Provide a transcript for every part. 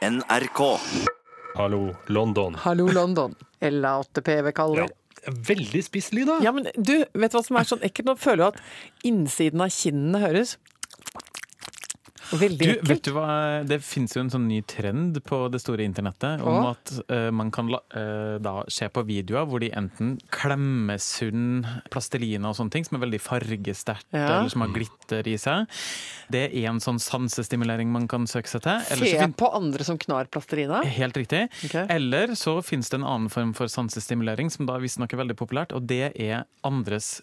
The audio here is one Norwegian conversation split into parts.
NRK. Hallo, London. Hallo, London. L8P vi kaller Ja, veldig spiss lyd, da. Ja, men du, vet du hva som er sånn ekkelt? Nå føler du at innsiden av kinnene høres veldig Du, vet du hva, Det finnes jo en sånn ny trend på det store internettet om at uh, man kan la, uh, da se på videoer hvor de enten klemmer sunn plastelina og sånne ting, som er veldig fargesterkt Ja. eller som har glitter i seg. Det er en sånn sansestimulering man kan søke seg til. Eller Se på andre som knar plastelina. Helt riktig. Okay. Eller så finnes det en annen form for sansestimulering som da visstnok er veldig populært, og det er andres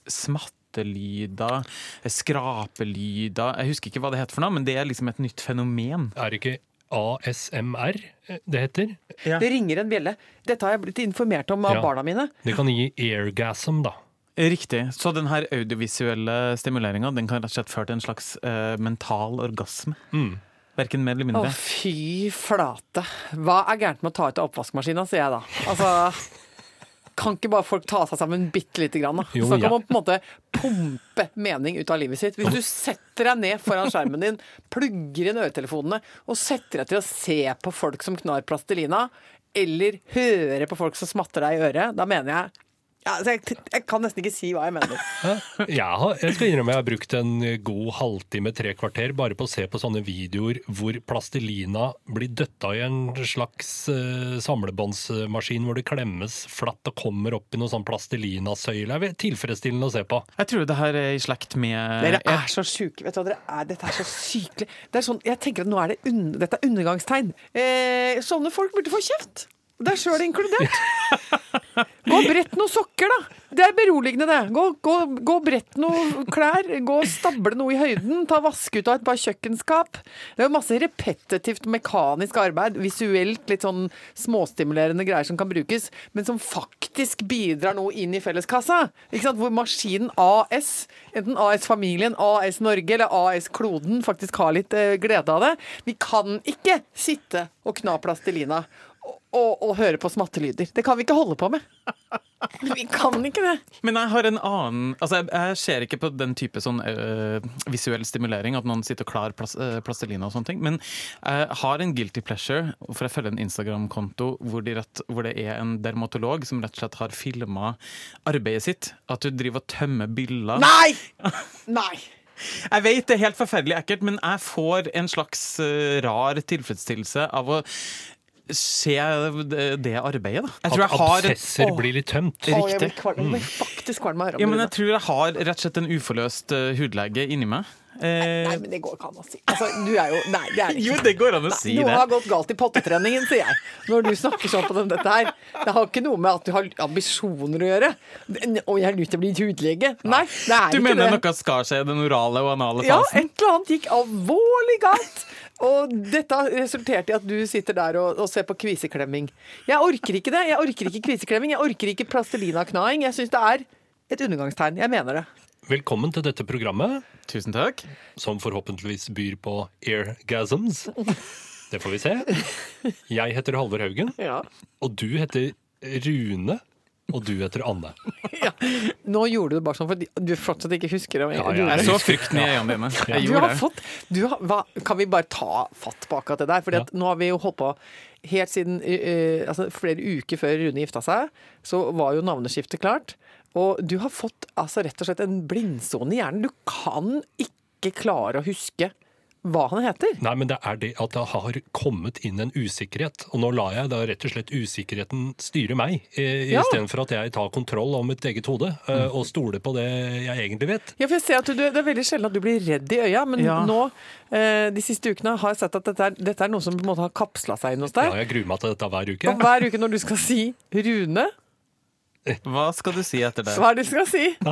smattelyder, skrapelyder Jeg husker ikke hva det heter for noe, men det er liksom et nytt fenomen. Er det ikke ASMR det heter? Det ringer en bjelle. Dette har jeg blitt informert om av Ja. barna mine. Det kan gi airgasm, da. Riktig. Så den her audiovisuelle stimuleringa den kan rett og slett føre til en slags uh, mental orgasme. Mm. Verken mer eller Å, mindre. fy flate. Hva er gærent med å ta ut av oppvaskmaskina, sier jeg da. Altså, kan ikke bare folk ta seg sammen bitte lite grann, da? Jo, så kan ja. man på en måte pumpe mening ut av livet sitt. Hvis du setter deg ned foran skjermen din, plugger inn øretelefonene og setter deg til å se på folk som knar plastelina, eller høre på folk som smatter deg i øret, da mener jeg ja, jeg, jeg kan nesten ikke si hva jeg mener. Jeg, har, jeg skal innrømme jeg har brukt en god halvtime, tre kvarter, bare på å se på sånne videoer hvor plastelina blir døtta i en slags uh, samlebåndsmaskin hvor det klemmes flatt og kommer opp i noen sånn plastelinasøyle. Det er tilfredsstillende å se på. Jeg tror det her er i slekt med Dere er så sjuke. Vet du hva dere er? Dette er så sykelig. Det er sånn, jeg tenker at nå er det un dette er undergangstegn. Eh, sånne folk burde få kjeft. Deg sjøl inkludert. Gå og brett noen sokker, da. Det er beroligende, det. Gå, gå, gå og brett noen klær. Gå og stable noe i høyden. Ta Vaske ut av et par kjøkkenskap. Det er jo masse repetitivt mekanisk arbeid. Visuelt litt sånn småstimulerende greier som kan brukes, men som faktisk bidrar noe inn i felleskassa. Ikke sant? Hvor maskinen AS, enten AS Familien, AS Norge eller AS Kloden, faktisk har litt eh, glede av det. Vi kan ikke sitte og kna plastelina og, og, høre på smattelyder. Det kan vi ikke holde på med. Vi kan ikke det. Men jeg har en annen Altså, jeg, jeg ser ikke på den type sånn øh, visuell stimulering, at noen sitter og klar plas, øh, plastelina og sånne ting, men jeg har en guilty pleasure, for jeg følger en Instagram-konto hvor, de hvor det er en dermatolog som rett og slett har filma arbeidet sitt. At du driver og tømmer byller. Nei! Nei. Jeg vet det er helt forferdelig ekkelt, men jeg får en slags rar tilfredsstillelse av å se det, det arbeidet, da. Jeg tror jeg At har absesser blir litt tømt. Å, jeg blir Riktig. kvalm. Jeg blir faktisk kvalm av å høre om Ja, men det. jeg tror jeg har rett og slett en uforløst uh, hudlege inni meg. Eh, Nei, men det går ikke an å si. Altså, du er jo Nei, det er det jo, det går an å Nei, si noe det. har gått galt i pottetreningen, sier jeg. Når du snakker sånn på dem, dette her. Det har ikke noe med at du har ambisjoner å gjøre. Det- Og jeg har lyst til å bli hudlege. Nei, det er Du ikke mener noe skar seg i den orale og anale fasen? Ja, et eller annet gikk alvorlig galt. Og dette har resultert i at du sitter der og, og ser på kviseklemming. Jeg orker ikke det. Jeg orker ikke kviseklemming. Jeg orker ikke plastelina-knaing. Jeg syns det er et undergangstegn. Jeg mener det. Velkommen til dette programmet, Tusen takk. som forhåpentligvis byr på airgasms. Det får vi se. Jeg heter Halvor Haugen, Ja. og du heter Rune. Og du heter Anne. Nå gjorde du det bare sånn for du fortsatt ikke husker det. Ja, ja, Du- Jeg så frykten i øynene dine. Jeg Du har det. fått, du har, hva, kan vi bare ta fatt på akkurat det der? At nå har vi jo holdt på helt siden uh, altså flere uker før Rune gifta seg, så var jo navneskiftet klart. Og du har fått altså rett og slett en blindsone i hjernen. Du kan ikke klare å huske hva han heter. Nei, men det er det at det har kommet inn en usikkerhet. Og nå lar jeg da rett og slett usikkerheten styre meg, eh, Ja. istedenfor at jeg tar kontroll om mitt eget hode mm. og stoler på det jeg egentlig vet. Ja, for jeg ser at du, Det er veldig sjelden at du blir redd i øya, men Ja. nå eh, de siste ukene har jeg sett at dette er, dette er noe som på en måte har kapsla seg inn hos Ja, jeg gruer meg til dette hver uke. Og hver uke når du skal si Rune, Hva skal du si etter det? hva er det du skal si?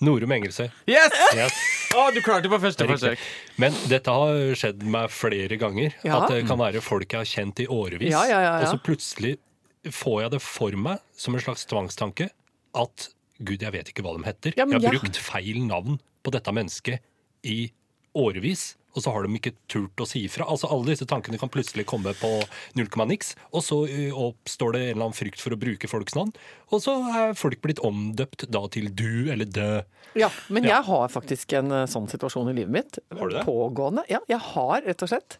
Norum Engelsøy. Yes! Yes. Å, du klarte det på første forsøk. Men dette har skjedd meg flere ganger. Ja. At det kan være folk jeg har kjent i årevis. Ja, ja, ja, ja. Og så plutselig får jeg det for meg som en slags tvangstanke at gud, jeg vet ikke hva de heter. Ja, men jeg har brukt feil navn på dette mennesket i årevis. Og så har de ikke turt å si ifra. Altså, alle disse tankene kan plutselig komme på null komma niks, og så oppstår det en eller annen frykt for å bruke folks navn. Og så er folk blitt omdøpt da til du eller dø. Ja, men Ja. jeg har faktisk en sånn situasjon i livet mitt. Har du det? Pågående. Ja, jeg har rett og slett.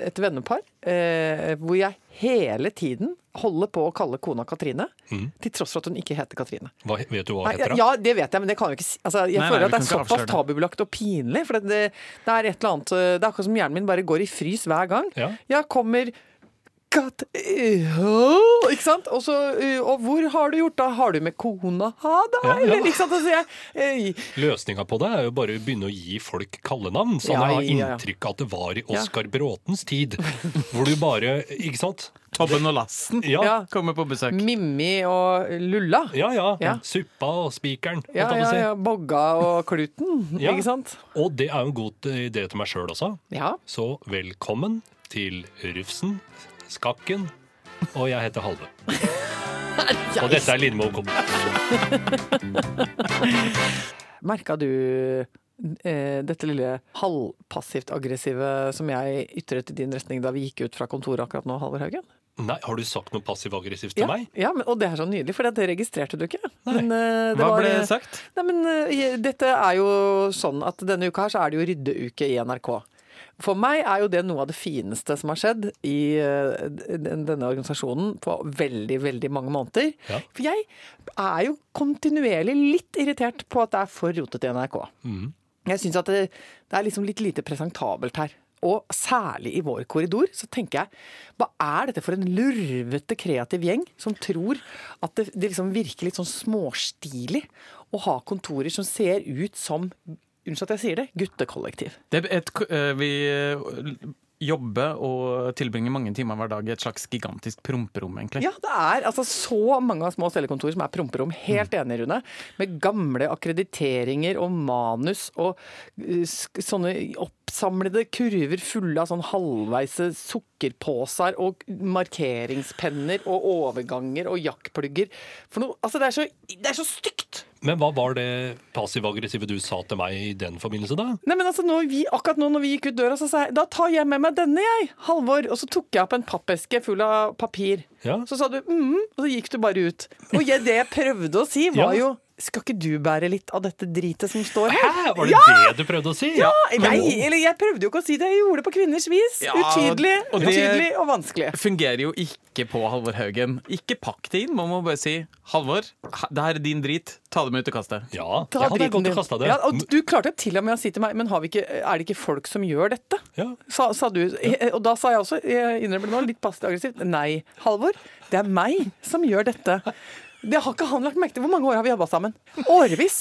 et vennepar eh, hvor jeg hele tiden holder på å kalle kona Katrine, til tross for at hun ikke heter Katrine. Hva, vet du hva hun heter ja, det vet jeg, men det kan jo ikke si. Altså, jeg Nei, føler nei, at det er såpass tabubelagt og pinlig. For det, det er et eller annet Det er akkurat som hjernen min bare går i frys hver gang. Ja. Jeg kommer Kat øh, Ikke sant? Og, så, øh, og hvor har du gjort det? Har du med kona ha det? Ja, ja. Eller, ikke sant? Altså, jeg, øh, Løsninga på det er jo bare å begynne å gi folk kallenavn, sånn Ja, jeg har ja, ja. inntrykk av at det var i Oskar Bråtens tid. Hvor du bare Ikke sant? Tobben og Lassen Ja. Ja. kommer på besøk. Mimmi og Lulla. Ja, ja. Ja. Suppa og spikeren. Ja, ja, ja. Bogga og Kluten. Ja. Ikke sant? Og det er jo en god idé til meg sjøl også. Ja. Så velkommen til Rufsen, Skakken, og jeg heter Halve. Og dette er Lindmo Co. Merka du eh, dette lille halvpassivt aggressive som jeg ytret i din retning da vi gikk ut fra kontoret akkurat nå, Halvor Haugen? Nei, har du sagt noe passiv-aggressivt til Ja, meg? ja men, og det er så nydelig, for det registrerte du ikke. Men, uh, det Hva var, ble eh, sagt? Nei, men uh, Dette er jo sånn at denne uka her så er det jo ryddeuke i NRK. For meg er jo det noe av det fineste som har skjedd i eh, denne organisasjonen på veldig, veldig mange måneder. Ja. For jeg er jo kontinuerlig litt irritert på at det er for rotete i NRK. Jeg syns at det, det er liksom litt lite presentabelt her. Og særlig i vår korridor så tenker jeg hva er dette for en lurvete kreativ gjeng som tror at det, det liksom virker litt sånn småstilig å ha kontorer som ser ut som Unnskyld at jeg sier det guttekollektiv. Det er et, eh, vi eh, jobber og tilbringer mange timer hver dag i et slags gigantisk promperom, egentlig. Ja, det er altså så mange av små cellekontor som er promperom. Helt enig, Rune. Med gamle akkrediteringer og manus og sånne sk- sånne oppsamlede kurver fulle av sånn halvveise sukkerposer og markeringspenner og overganger og jakkplugger. For noe, altså det er så, det er så stygt! Men hva var det passiv-aggressive du sa til meg i den forbindelse, da? Nei, men altså, vi, akkurat nå når vi gikk ut døra, så sa jeg da tar jeg med meg denne, jeg, Halvor. Og så tok jeg opp en pappeske full av papir. Ja. Så sa du mm, og så gikk du bare ut. Og jeg, det jeg prøvde å si, var Ja. jo skal ikke du bære litt av dette dritet som står her? Hæ, var det ja! det du prøvde å si? Ja, nei, eller jeg prøvde jo ikke å si det, jeg gjorde det på kvinners vis. Ja, Utydelig, og det- utydelig og vanskelig. Fungerer jo ikke på Halvor Haugen. Ikke pakk det inn. Man må bare si 'Halvor, det her er din drit. Ta det med ut og kaste. Ja, Ta jeg hadde gått og kasta det. Ja, og du klarte til og med å si til meg Men har vi ikke, er det ikke folk som gjør dette? Ja. Sa, sa du, og da sa jeg også, jeg innrømmer det nå, litt passivt aggressivt, nei, Halvor, det er meg som gjør dette. Det har ikke han lagt merke til. Hvor mange år har vi jobba sammen? Årevis.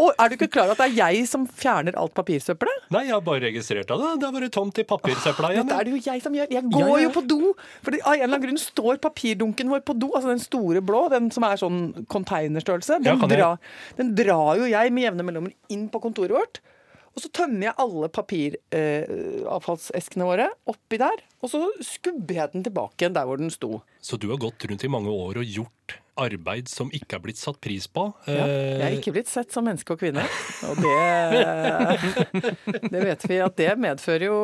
Og er du ikke klar over at det er jeg som fjerner alt papirsøppelet? Nei, jeg har bare registrert av det. Det er bare tomt i papirsøpla igjen. Dette er det jo jeg som gjør. Jeg går Ja, ja, jo på do. For av en eller annen grunn står papirdunken vår på do. Altså den store blå, den som er sånn containerstørrelse. Den, ja, drar, den drar jo jeg med jevne mellomrom inn på kontoret vårt. Og så tømmer jeg alle papiravfallseskene våre oppi der. Og så skubber jeg den tilbake igjen der hvor den sto. Så du har gått rundt i mange år og gjort arbeid som ikke er blitt satt pris på. Ja, jeg er Eh, ikke blitt sett som menneske og kvinne. Og det, det vet vi at det medfører jo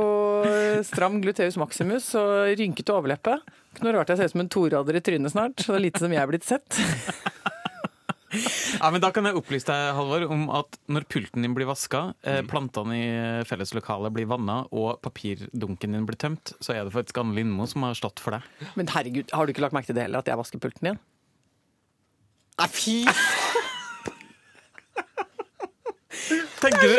stram gluteus maximus og rynkete overleppe. Ikke noe rart jeg ser ut som en torader i trynet snart. Så det er lite som jeg er blitt sett. Ja, men Da kan jeg opplyse deg Halvor, om at når pulten din blir vaska, eh, Mm. plantene i felleslokalet blir vanna og papirdunken din blir tømt, så er det faktisk Anne Lindmo som har stått for deg. Men herregud, har du ikke lagt merke til det heller, at jeg vasker pulten igjen? Nei, fy Tenker du,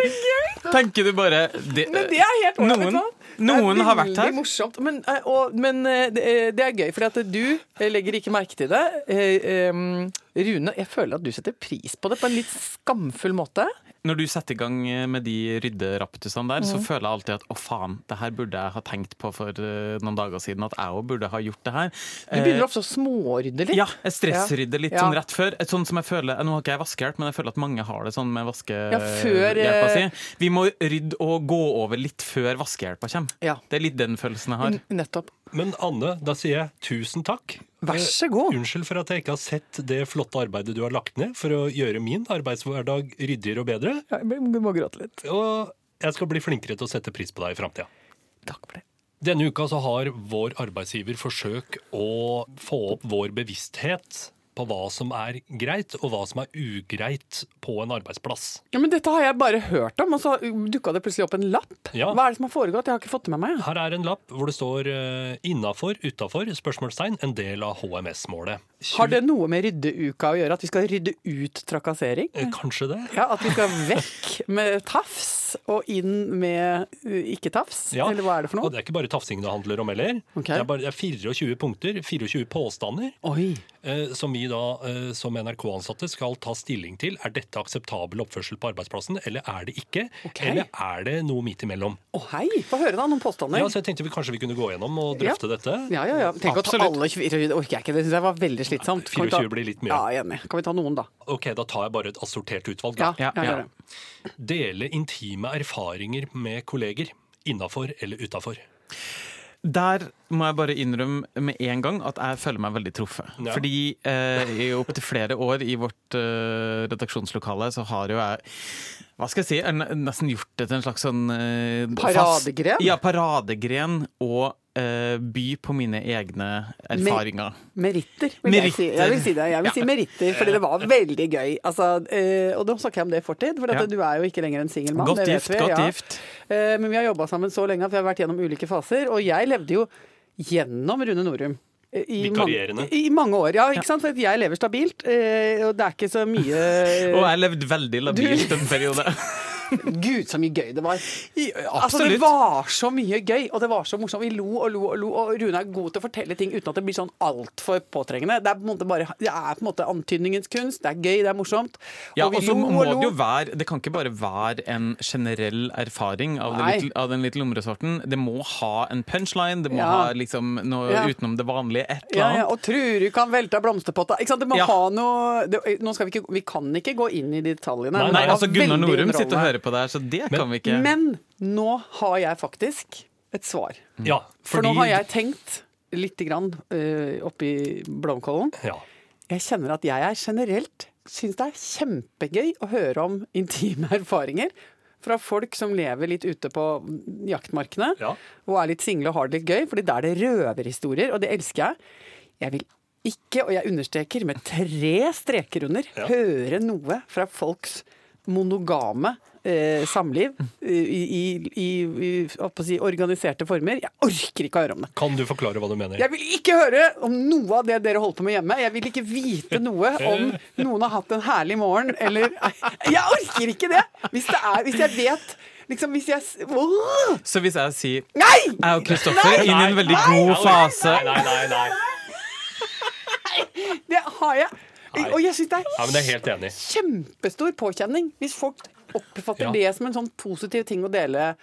tenker du bare det, Men det er helt ålreit, Noen- noen har vært her. Morsomt. Men, eh, og, men eh, det er- det er gøy, for at du eh, legger ikke merke til det. Eh, Rune, jeg føler at du setter pris på det på en litt skamfull måte. Når du setter i gang med de rydderaptusene der, Mm. så føler jeg alltid at å faen, det her burde jeg ha tenkt på for eh, noen dager siden. At jeg òg burde ha gjort det her. Du begynner ofte å smårydde litt. Ja, jeg stressrydder litt Ja. sånn rett før. Et sånt som jeg føler, Nå har ikke jeg vaskehjelp, men jeg føler at mange har det sånn med vaskehjelpa ja, si. Vi må rydde og gå over litt før vaskehjelpa kommer. Ja. Det er litt den følelsen jeg har. N- Nettopp. Men Anne, da sier jeg tusen takk. Vær Eh, så god. Unnskyld for at jeg ikke har sett det flotte arbeidet du har lagt ned for å gjøre min arbeidshverdag ryddigere og bedre. Ja, Du må gråte litt. Og jeg skal bli flinkere til å sette pris på deg i framtida. Takk for det. Denne uka så har vår arbeidsgiver forsøkt å få opp vår bevissthet på hva som er greit, og hva som er ugreit på en arbeidsplass. Ja, men Dette har jeg bare hørt om, og så dukka det plutselig opp en lapp. Ja. Hva er det som har foregått? Jeg har ikke fått det med meg. Her er en lapp hvor det står uh, 'innafor', 'utafor', spørsmålstegn, en del av HMS-målet. Har det noe med ryddeuka å gjøre? At vi skal rydde ut trakassering? Eh, Kanskje det? Ja, At vi skal vekk med tafs og inn med uh, ikke-tafs? Ja, Eller hva er det for Og det er ikke bare tafsing det handler om heller. Okay. Det, er bare, det er 24 punkter, 24 påstander, Oi. Eh, som vi da eh, som NRK-ansatte skal ta stilling til. Er dette akseptabel oppførsel på arbeidsplassen, eller er det ikke? Okay. Eller er det noe midt imellom? Å hei, få høre da, noen påstander. Ja, så jeg tenkte vi kanskje vi kunne gå gjennom og drøfte dette. Ja, ja, ja. Tenk å ta alle 24, det orker jeg ikke. Det synes jeg var veldig slitsomt. Kan vi ta- 24 blir litt mye. Ja, enig. Kan vi ta noen, da? Ok, da tar jeg bare et assortert utvalg. Ja, Da. ja, Ja, ja. det. Dele intime erfaringer med kolleger. Innafor eller utafor. Der må jeg bare innrømme med en gang at jeg føler meg veldig truffet. Ja. Fordi eh, i opptil flere år i vårt eh, redaksjonslokale så har jo jeg hva skal jeg si, jeg nesten gjort det til en slags sånn eh, Paradegren? Fast, ja, paradegren. Og eh, by på mine egne erfaringer. Meritter, vil jeg si. Jeg vil si det. Jeg vil Ja. si meritter, fordi det var veldig gøy. Altså, uh, og nå snakker jeg om det i fortid, for Ja. du er jo ikke lenger en singel mann. Godt det vet gift, vi, godt ja. gift. Uh, men vi har jobba sammen så lenge at vi har vært gjennom ulike faser. Og jeg levde jo gjennom Rune Norum. I mange, I mange år, ja. ikke sant? For jeg lever stabilt, eh, og det er ikke så mye Og jeg levde veldig labilt en periode. Gud, så mye gøy det var. Altså, det var så mye gøy, og det var så morsomt. Vi lo og lo og lo, og Rune er god til å fortelle ting uten at det blir sånn altfor påtrengende. Det er på en måte bare Det er på en måte antydningens kunst. Det er gøy, det er morsomt. Ja, og og så lo må det jo være Det kan ikke bare være en generell erfaring av, det litt, av den lille lumresorten. Det må ha en punchline, det må Ja. ha liksom noe Ja. utenom det vanlige. Et eller annet. ja, og Truru kan velte av blomsterpotta. Ikke sant? Det må ha noe det, Nå skal vi ikke Vi kan ikke gå inn i detaljene. Nei, Nei, altså Gunnar Norum sitter og underholdende. Hører på det her, så det kan vi ikke. Men nå har jeg faktisk et svar. Ja, For nå har jeg tenkt lite grann uh, oppi blomkålen. ja. Jeg kjenner at jeg er generelt syns det er kjempegøy å høre om intime erfaringer fra folk som lever litt ute på jaktmarkene Ja. og er litt single og har det litt gøy, fordi da er det røverhistorier, og det elsker jeg. Jeg vil ikke, og jeg understreker med tre streker under, Ja. høre noe fra folks monogame eh, samliv eh, i, i, i, si, organiserte former. Jeg orker ikke å høre om det. Kan du forklare hva du mener? Jeg vil ikke høre om noe av det dere holder på med hjemme. Jeg vil ikke vite noe om noen har hatt en herlig morgen, eller Jeg orker ikke det! Hvis det er Hvis jeg vet Liksom, hvis jeg oh! Så hvis jeg sier Nei! jeg og Kristoffer inn i en veldig god fase Nei, nei, nei. nei. Det har jeg. Og jeg syns det Ja, men jeg er helt enig. er kjempestor påkjenning hvis folk oppfatter Ja. det som en sånn positiv ting å dele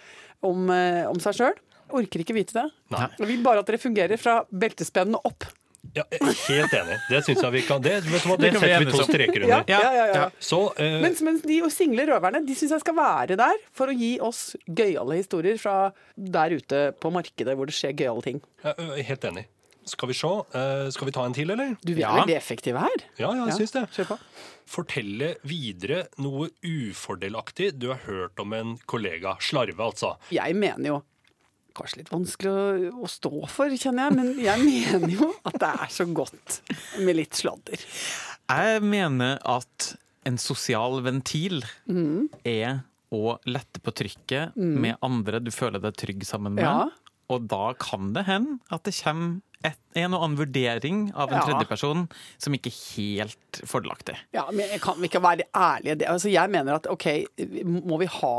om, eh, om seg sjøl. Orker ikke vite det. Nei. Jeg vil bare at dere fungerer fra beltespennene opp. Ja, er helt enig. Det syns jeg vi kan Det, vet du hva, det Det setter vi to streker under. ja, ja, ja. Ja. Så uh, Mens, mens de og single røverne de syns jeg skal være der for å gi oss gøyale historier fra der ute på markedet hvor det skjer gøyale ting. helt enig. Skal vi se. Uh, skal vi ta en til, eller? Du, er Ja. veldig effektive her. Ja, ja, jeg syns det. Kjør på. Fortelle videre noe ufordelaktig du har hørt om en kollega. Slarve, altså. Jeg mener jo Kanskje litt vanskelig å, å stå for, kjenner jeg, men jeg mener jo at det er så godt med litt sladder. Jeg mener at en sosial ventil Mm. er å lette på trykket med andre du føler deg trygg sammen med. Ja. Og da kan det hende at det kommer et, en og annen vurdering av en Ja. tredjeperson som ikke helt fordelaktig. Ja, men kan vi ikke være ærlige? Altså, jeg mener at OK, må vi ha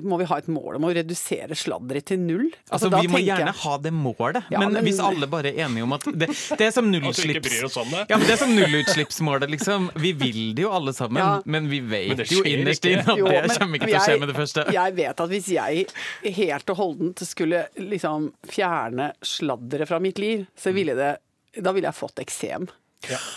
må vi ha et mål om å redusere sladderet til null? Altså, altså, Vi må gjerne jeg- ha det målet, Ja, men, men- hvis alle bare er enige om at det, det er som det. Ja, men det er som nullutslippsmålet, liksom. Vi vil det jo alle sammen, Ja. men vi vet Men jo innerst inne at Jo, det kommer ikke til å skje med det første. Jeg vet at hvis jeg helt og holdent skulle liksom fjerne sladderet fra mitt liv, så ville det Da ville jeg fått eksem.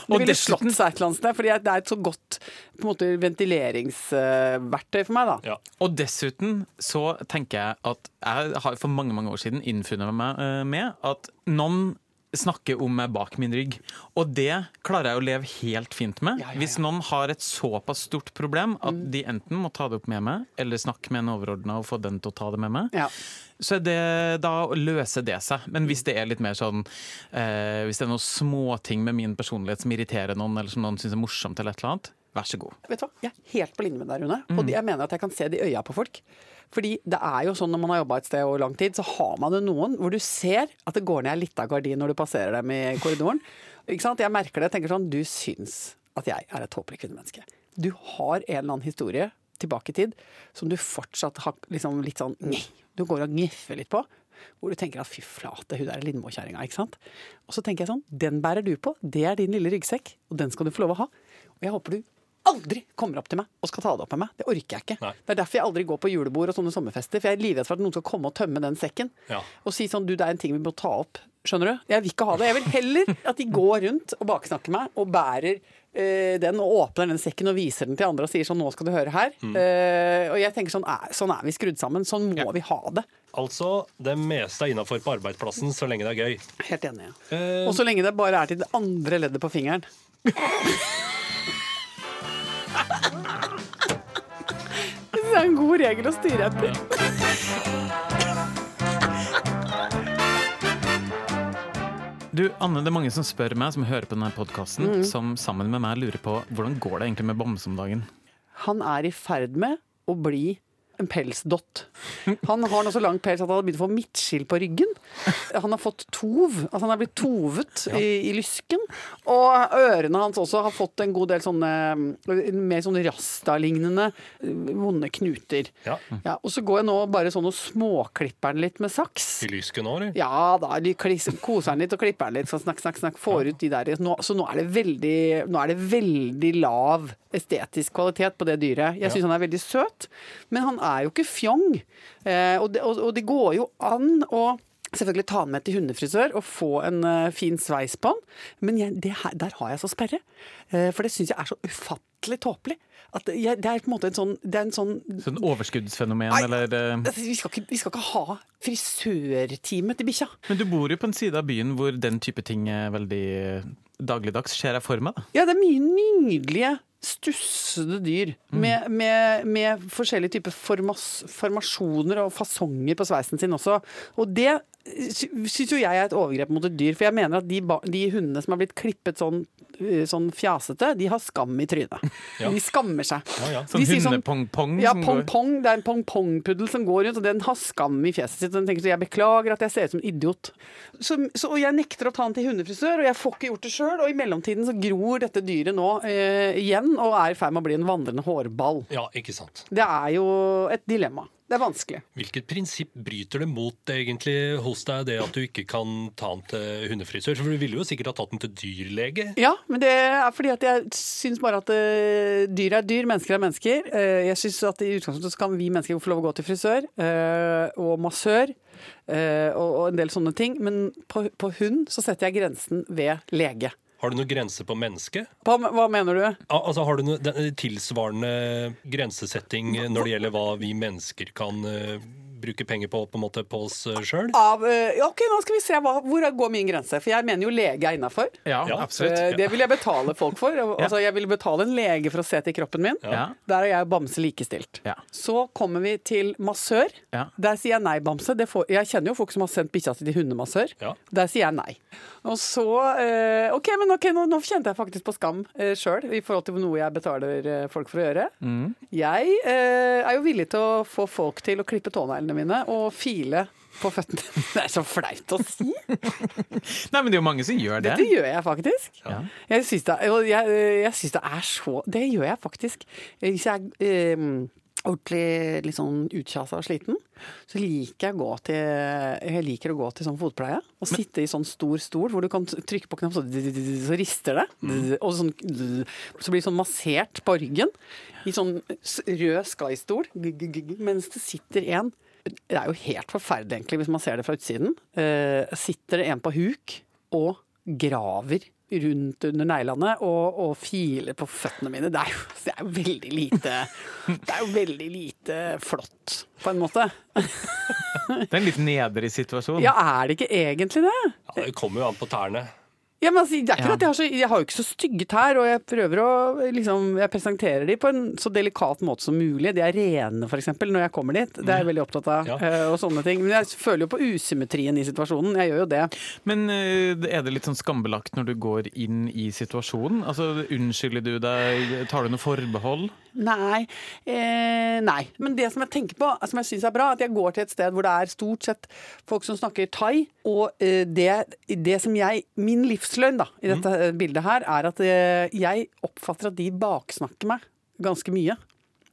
Og dessuten- seg et eller annet sted, fordi det er et så godt måte, ventileringsverktøy for meg. da. Ja. Og dessuten så tenker jeg at jeg har for mange mange år siden innfunnet meg eh, med at noen snakke om meg bak min rygg. Og det klarer jeg å leve helt fint med. Ja, ja, ja. Hvis noen har et såpass stort problem at Mm. de enten må ta det opp med meg, eller snakke med en overordna og få den til å ta det med meg, Ja. så det da løser det seg. Men hvis det er litt mer sånn eh, Hvis det er noen småting med min personlighet som irriterer noen, eller som noen syns er morsomt, eller et eller annet, vær så god. Vet du hva? Jeg er helt på linje med deg, Rune. Og jeg mener at jeg kan se det i øya på folk. Fordi det er jo sånn når man har jobba et sted over lang tid, så har man jo noen hvor du ser at det går ned ei lita gardin når du passerer dem i korridoren. Ikke sant? Jeg merker det. Jeg tenker sånn Du syns at jeg er et tåpelig kvinnemenneske. Du har en eller annen historie tilbake i tid som du fortsatt har liksom litt sånn «Nei». Du går og gniffer litt på. Hvor du tenker at fy flate, hun der Lindmo-kjerringa, ikke sant. Og så tenker jeg sånn, den bærer du på. Det er din lille ryggsekk, og den skal du få lov å ha. Og jeg håper du aldri kommer opp til meg og skal ta det opp med meg. Det orker jeg ikke. Nei. Det er derfor jeg aldri går på julebord og sånne sommerfester. For jeg er livredd for at noen skal komme og tømme den sekken. Ja. Og si sånn du, det er en ting vi må ta opp. Skjønner du? Jeg vil ikke ha det. Jeg vil heller at de går rundt og baksnakker meg og bærer øh, den og åpner den sekken og viser den til andre og sier sånn nå skal du høre her. Eh, og jeg tenker sånn er, sånn er vi skrudd sammen. Sånn må vi ha det. Altså, det meste er innafor på arbeidsplassen så lenge det er gøy. Helt enig. Ja. Uh... Og så lenge det bare er til det andre leddet på fingeren. Det er en god regel å styre etter. Du, Anne, det er mange som spør meg, som hører på denne podkasten, Mm. som sammen med meg lurer på hvordan går det egentlig med Bamse om dagen? Han er i ferd med å bli en pelsdott. Han har nå så lang pels at han har begynt å få midtskill på ryggen. Han har fått tov. Altså han er blitt tovet i, i lysken. Og ørene hans også har fått en god del sånne mer sånne rasta-lignende eh, vonde knuter. Ja. Ja, og så går jeg nå bare sånn og småklipper den litt med saks. I lysken òg, eller? Ja da, koser den litt og klipper den litt. Så snakk, snakk, snakk. Får ut de der. Nå, så nå er, det veldig, nå er det veldig lav estetisk kvalitet på det dyret. Jeg syns han er veldig søt, men han er jo ikke fjong. Eh, og, det, og, og det går jo an å Selvfølgelig ta den med til hundefrisør og få en uh, fin sveis på den. men jeg, det her, der har jeg så sperre. Eh, for det syns jeg er så ufattelig tåpelig. At jeg, det er på en måte en sånn, det en sånn Sånn overskuddsfenomen, Nei. eller Altså, vi, skal ikke, vi skal ikke ha frisørtime til bikkja. Men du bor jo på en side av byen hvor den type ting er veldig dagligdags, ser jeg for meg. da. Ja, det er mye nydelige, stussede dyr. Med, med, med forskjellige typer formas, formasjoner og fasonger på sveisen sin også. Og det syns jo jeg er et overgrep mot et dyr. For jeg mener at de, de hundene som har blitt klippet sånn, eh, sånn fjasete, de har skam i trynet. Ja. De skammer seg. Ja, ja. Sånn hundepongpong? sånn- Ja, pongpong. Det er en pong-pong-puddel som går rundt, og den har skam i fjeset sitt. Og den tenker så jeg beklager at jeg ser ut som en idiot. Så, så og jeg nekter å ta den til hundefrisør, og jeg får ikke gjort det sjøl. Og i mellomtiden så gror dette dyret nå eh, igjen og er i ferd med å bli en vandrende hårball. Ja, ikke sant. Det er jo et dilemma. Det er vanskelig. Hvilket prinsipp bryter det mot egentlig hos deg, det at du ikke kan ta den til hundefrisør? For du ville jo sikkert ha tatt den til dyrlege. Ja, men det er fordi at jeg syns bare at eh, dyr er dyr, mennesker er mennesker. Eh, jeg syns at i utgangspunktet så kan vi mennesker få lov å gå til frisør eh, og massør og en del sånne ting. Men på, på hund så setter jeg grensen ved lege. Har du noen grense på mennesket? Hva, hva mener du? Al- Altså, Har du noen tilsvarende grensesetting når det gjelder hva vi mennesker kan eh, bruke penger på på en måte på oss sjøl? Eh, ok, nå skal vi se hva, Hvor går min grense? For jeg mener jo lege er innafor. Ja, Ja. absolutt. Eh, Det vil jeg betale folk for. Altså, jeg vil betale en lege for å se til kroppen min. Ja. Der er jeg og Bamse likestilt. Ja. Så kommer vi til massør. Ja. Der sier jeg nei, Bamse. Det får, jeg kjenner jo folk som har sendt bikkja si til hundemassør. Ja. Der sier jeg nei. Og så eh, OK, men ok, nå, nå kjente jeg faktisk på skam eh, sjøl i forhold til noe jeg betaler eh, folk for å gjøre. Mm. Jeg eh, er jo villig til å få folk til å klippe tåneglene mine og file på føttene. Det er så flaut å si. Nei, men det er jo mange som gjør det. Dette gjør jeg faktisk. Ja. Jeg syns det, jeg, jeg syns det er så Det gjør jeg faktisk. Hvis jeg er eh, ordentlig litt sånn utkjasa og sliten, så liker jeg, å gå til, jeg liker å gå til sånn fotpleie. Og sitte i sånn stor stol hvor du kan trykke på knapp, så, så rister det. Og sånn, så blir det sånn massert på ryggen i sånn rød Sky-stol, mens det sitter en Det er jo helt forferdelig, egentlig, hvis man ser det fra utsiden. Eh, sitter det en på huk og graver rundt under neglene og, og filer på føttene mine. Det er, jo, det er jo veldig lite Det er jo veldig lite flott, på en måte. Det er en litt nedrig situasjon. Ja, er det ikke egentlig det? Ja, det kommer jo an på tærne. Ja, men altså, det er ikke Ja. at jeg, har så, jeg har jo ikke så stygge tær, og jeg prøver å liksom, Jeg presenterer de på en så delikat måte som mulig. De er rene, f.eks., når jeg kommer dit. Det er jeg veldig opptatt av. Ja. eh, og sånne ting. Men jeg føler jo på usymmetrien i situasjonen. Jeg gjør jo det. Men eh, er det litt sånn skambelagt når du går inn i situasjonen? Altså, Unnskylder du deg? Tar du noe forbehold? Nei. Eh, nei. Men det som jeg tenker på, som jeg syns er bra, at jeg går til et sted hvor det er stort sett folk som snakker thai, og eh, det, det som jeg Min livsløgn da, i dette mm. bildet her, er at eh, jeg oppfatter at de baksnakker meg ganske mye.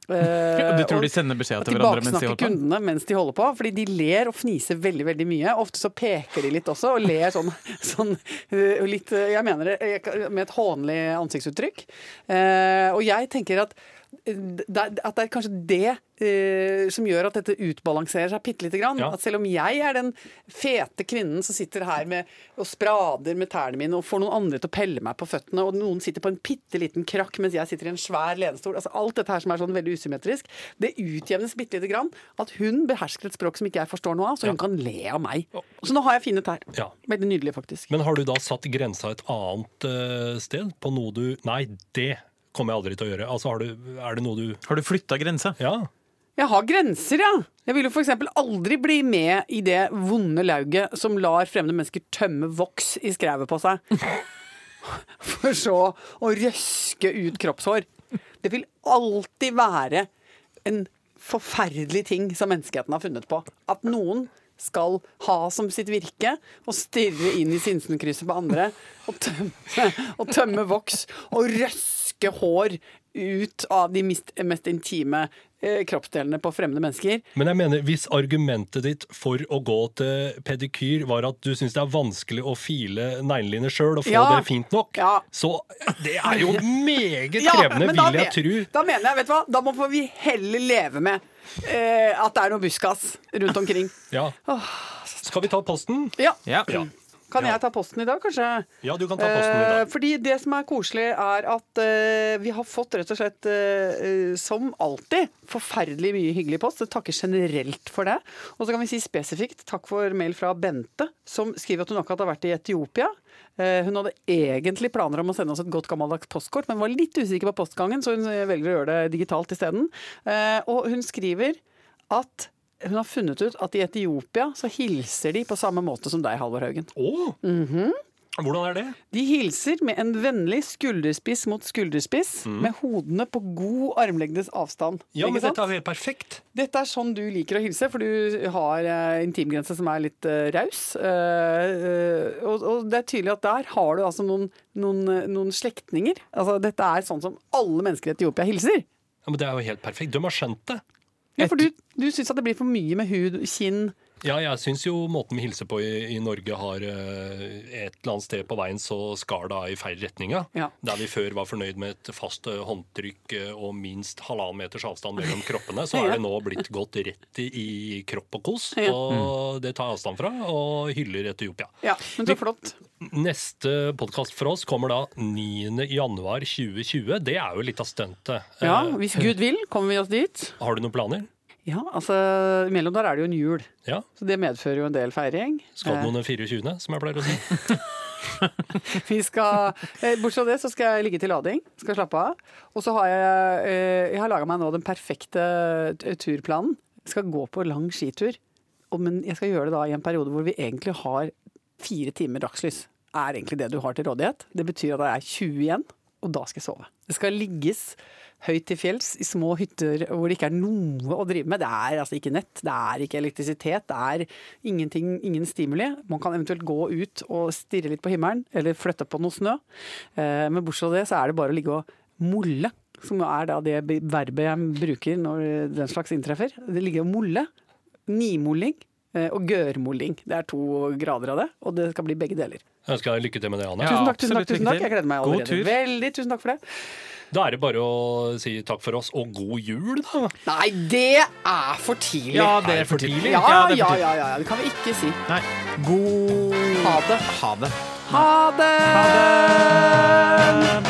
Uh, Du tror de sender beskjed til hverandre mens de holder på? kundene mens de holder på. Fordi de ler og fniser veldig veldig mye. Ofte så peker de litt også, og ler sånn, sånn øh, litt Jeg mener det med et hånlig ansiktsuttrykk. Uh, og jeg tenker at at det er kanskje det uh, som gjør at dette utbalanserer seg bitte lite grann. Ja. At selv om jeg er den fete kvinnen som sitter her med, og sprader med tærne mine og får noen andre til å pelle meg på føttene, og noen sitter på en bitte liten krakk mens jeg sitter i en svær lenestol altså Alt dette her som er sånn veldig usymmetrisk, det utjevnes bitte lite grann. At hun behersker et språk som ikke jeg forstår noe av, så hun kan le av meg. Så nå har jeg fine tær. Ja. Veldig nydelig, faktisk. Men har du da satt grensa et annet uh, sted? På noe du Nei, det kommer jeg aldri til å gjøre. Altså, har du, er det noe du Har du flytta grensa? Ja. Jeg har grenser, ja. Jeg vil jo f.eks. aldri bli med i det vonde lauget som lar fremmede mennesker tømme voks i skrevet på seg. For så å røske ut kroppshår. Det vil alltid være en forferdelig ting som menneskeheten har funnet på. At noen skal ha som sitt virke å stirre inn i Sinsenkrysset på andre og tømme, og tømme voks og røske hår ut av de mest, mest intime eh, kroppsdelene på fremmede mennesker. Men jeg mener, hvis argumentet ditt for å gå til pedikyr var at du syns det er vanskelig å file neglene sjøl og få Ja. det fint nok, Ja. så det er jo meget Ja, krevende, men da vil jeg men- tro. Da mener jeg, vet du hva, da må vi heller leve med eh, at det er noe buskas rundt omkring. Ja. Skal vi ta posten? Ja. Ja. Kan Ja. jeg ta posten i dag, kanskje? Ja, du kan ta posten i Eh, dag. fordi det som er koselig, er at eh, vi har fått rett og slett, eh, som alltid, forferdelig mye hyggelig post. Jeg takker generelt for det. Og så kan vi si spesifikt takk for mail fra Bente, som skriver at hun akkurat har vært i Etiopia. Hun hadde egentlig planer om å sende oss et godt gammeldags postkort, men var litt usikker på postgangen, så hun velger å gjøre det digitalt isteden. Og hun skriver at hun har funnet ut at i Etiopia så hilser de på samme måte som deg, Halvor Haugen. Oh. Mm -hmm. Hvordan er det? De hilser med en vennlig skulderspiss mot skulderspiss, med hodene på god armlengdes avstand. Ja, men dette er helt perfekt. Dette er sånn du liker å hilse, for du har uh, intimgrense som er litt uh, raus. Uh, og, og det er tydelig at der har du altså noen, noen, noen slektninger. Altså, dette er sånn som alle mennesker i Etiopia hilser. Ja, men Det er jo helt perfekt. De har skjønt det. Ja, for du, du syns at det blir for mye med hud, kinn Ja, jeg syns jo måten vi hilser på i, i Norge har eh, et eller annet sted på veien så skar det i feil retninga. ja. Der vi før var fornøyd med et fast eh, håndtrykk eh, og minst halvannen meters avstand mellom kroppene, så er det nå blitt gått rett i, i kropp og kos. Ja. Og det tar jeg avstand fra, og hyller Etiopia. Ja, men så flott. Neste podkast for oss kommer da 9. januar 2020. Det er jo litt av stuntet. Ja, Hvis Gud vil, kommer vi oss dit. Har du noen planer? Ja, altså, Imellom der er det jo en jul, Ja. så det medfører jo en del feiring. Skal Eh, noen den 24., som jeg pleier å si? Vi skal, eh, Bortsett fra det så skal jeg ligge til lading. Skal slappe av. Og så har jeg, eh, jeg har laga meg nå den perfekte turplanen. Jeg skal gå på lang skitur. Men jeg skal gjøre det da i en periode hvor vi egentlig har fire timer dagslys. Er egentlig det du har til rådighet. Det betyr at det er 20 igjen, og da skal jeg sove. Det skal ligges høyt til fjells i små hytter hvor det ikke er noe å drive med. Det er altså ikke nett, det er ikke elektrisitet, det er ingenting, ingen stimuli. Man kan eventuelt gå ut og stirre litt på himmelen, eller flytte på noe snø. Eh, Men bortsett fra det, så er det bare å ligge og molle. Som er da det verbet jeg bruker når den slags inntreffer. Det ligger og molle. Nimolling og gørmoling. Det er to grader av det, og det skal bli begge deler. Jeg ønsker deg lykke til med det, Anne. Ja, Tusen takk, tusen takk, tusen takk. Jeg gleder meg God allerede. tur. Veldig, tusen takk for det. Da er det bare å si takk for oss, og god jul, da. Nei, det er for tidlig. Ja, det er for tidlig. Ja, Ja, ja, ja, ja, det kan vi ikke si. Nei. God Ha det. Ha det. Ha det! Ha det!